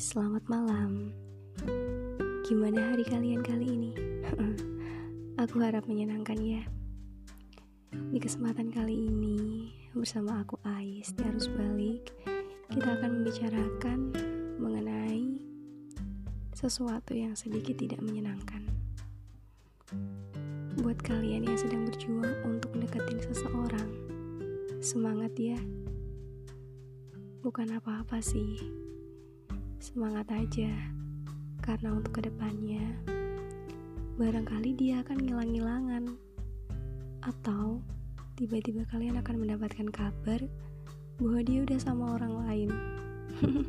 selamat malam. Gimana hari kalian kali ini? aku harap menyenangkan ya. Di kesempatan kali ini, bersama aku Ais di Arus Balik, kita akan membicarakan mengenai sesuatu yang sedikit tidak menyenangkan. Buat kalian yang sedang berjuang untuk mendekatin seseorang, semangat ya. Bukan apa-apa sih Semangat aja, karena untuk ke depannya, barangkali dia akan ngilang-ngilangan. Atau, tiba-tiba kalian akan mendapatkan kabar bahwa dia udah sama orang lain.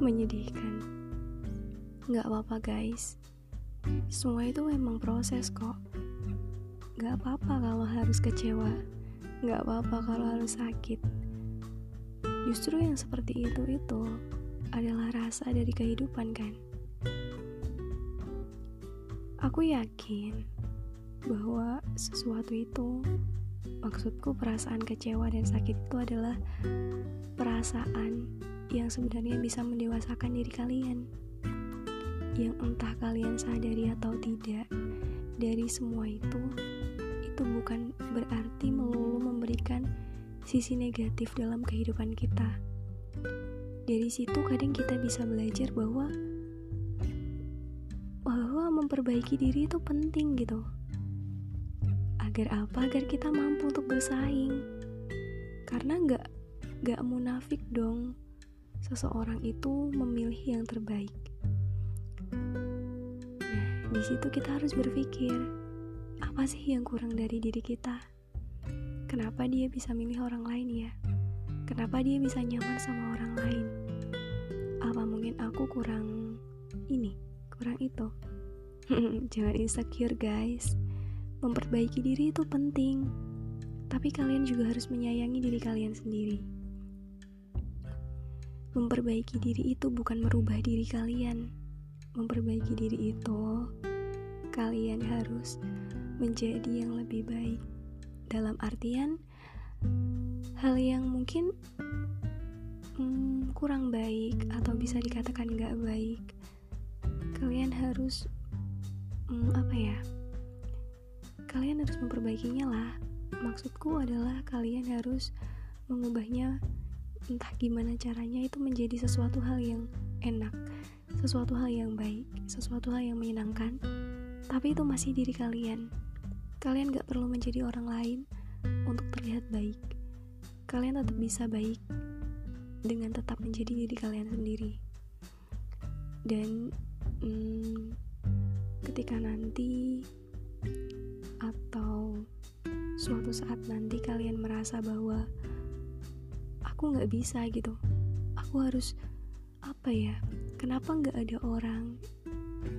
Menyedihkan. Gak apa-apa guys, semua itu memang proses kok. Gak apa-apa kalau harus kecewa, gak apa-apa kalau harus sakit. Justru yang seperti itu itu adalah rasa dari kehidupan, kan? Aku yakin bahwa sesuatu itu, maksudku perasaan kecewa dan sakit itu adalah perasaan yang sebenarnya bisa mendewasakan diri kalian. Yang entah kalian sadari atau tidak, dari semua itu, itu bukan berarti melulu memberikan sisi negatif dalam kehidupan kita dari situ kadang kita bisa belajar bahwa bahwa memperbaiki diri itu penting gitu. Agar apa? Agar kita mampu untuk bersaing. Karena nggak nggak munafik dong seseorang itu memilih yang terbaik. Nah di situ kita harus berpikir apa sih yang kurang dari diri kita? Kenapa dia bisa milih orang lain ya Kenapa dia bisa nyaman sama orang lain? Apa mungkin aku kurang ini, kurang itu? Jangan insecure, guys. Memperbaiki diri itu penting, tapi kalian juga harus menyayangi diri kalian sendiri. Memperbaiki diri itu bukan merubah diri kalian. Memperbaiki diri itu, kalian harus menjadi yang lebih baik. Dalam artian, hal yang mungkin hmm, kurang baik atau bisa dikatakan nggak baik kalian harus hmm, apa ya kalian harus memperbaikinya lah. Maksudku adalah kalian harus mengubahnya entah gimana caranya itu menjadi sesuatu hal yang enak sesuatu hal yang baik sesuatu hal yang menyenangkan. Tapi itu masih diri kalian. Kalian gak perlu menjadi orang lain untuk terlihat baik kalian tetap bisa baik dengan tetap menjadi diri kalian sendiri. Dan hmm, ketika nanti atau suatu saat nanti kalian merasa bahwa aku nggak bisa gitu aku harus apa ya kenapa nggak ada orang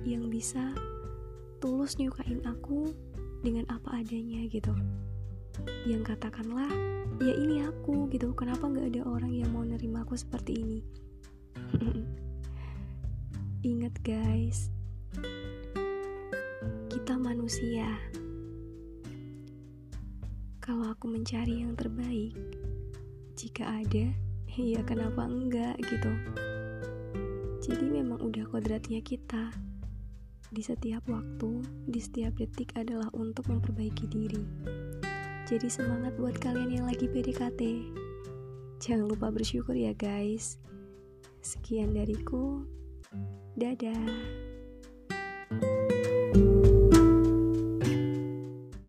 yang bisa tulus nyukain aku dengan apa adanya gitu yang katakanlah ya ini aku gitu. Kenapa nggak ada orang yang mau nerima aku seperti ini? Ingat guys kita manusia. Kalau aku mencari yang terbaik jika ada ya kenapa enggak gitu. Jadi memang udah kodratnya kita. Di setiap waktu, di setiap detik adalah untuk memperbaiki diri. Jadi semangat buat kalian yang lagi PDKT. Jangan lupa bersyukur ya guys. Sekian dariku. Dadah.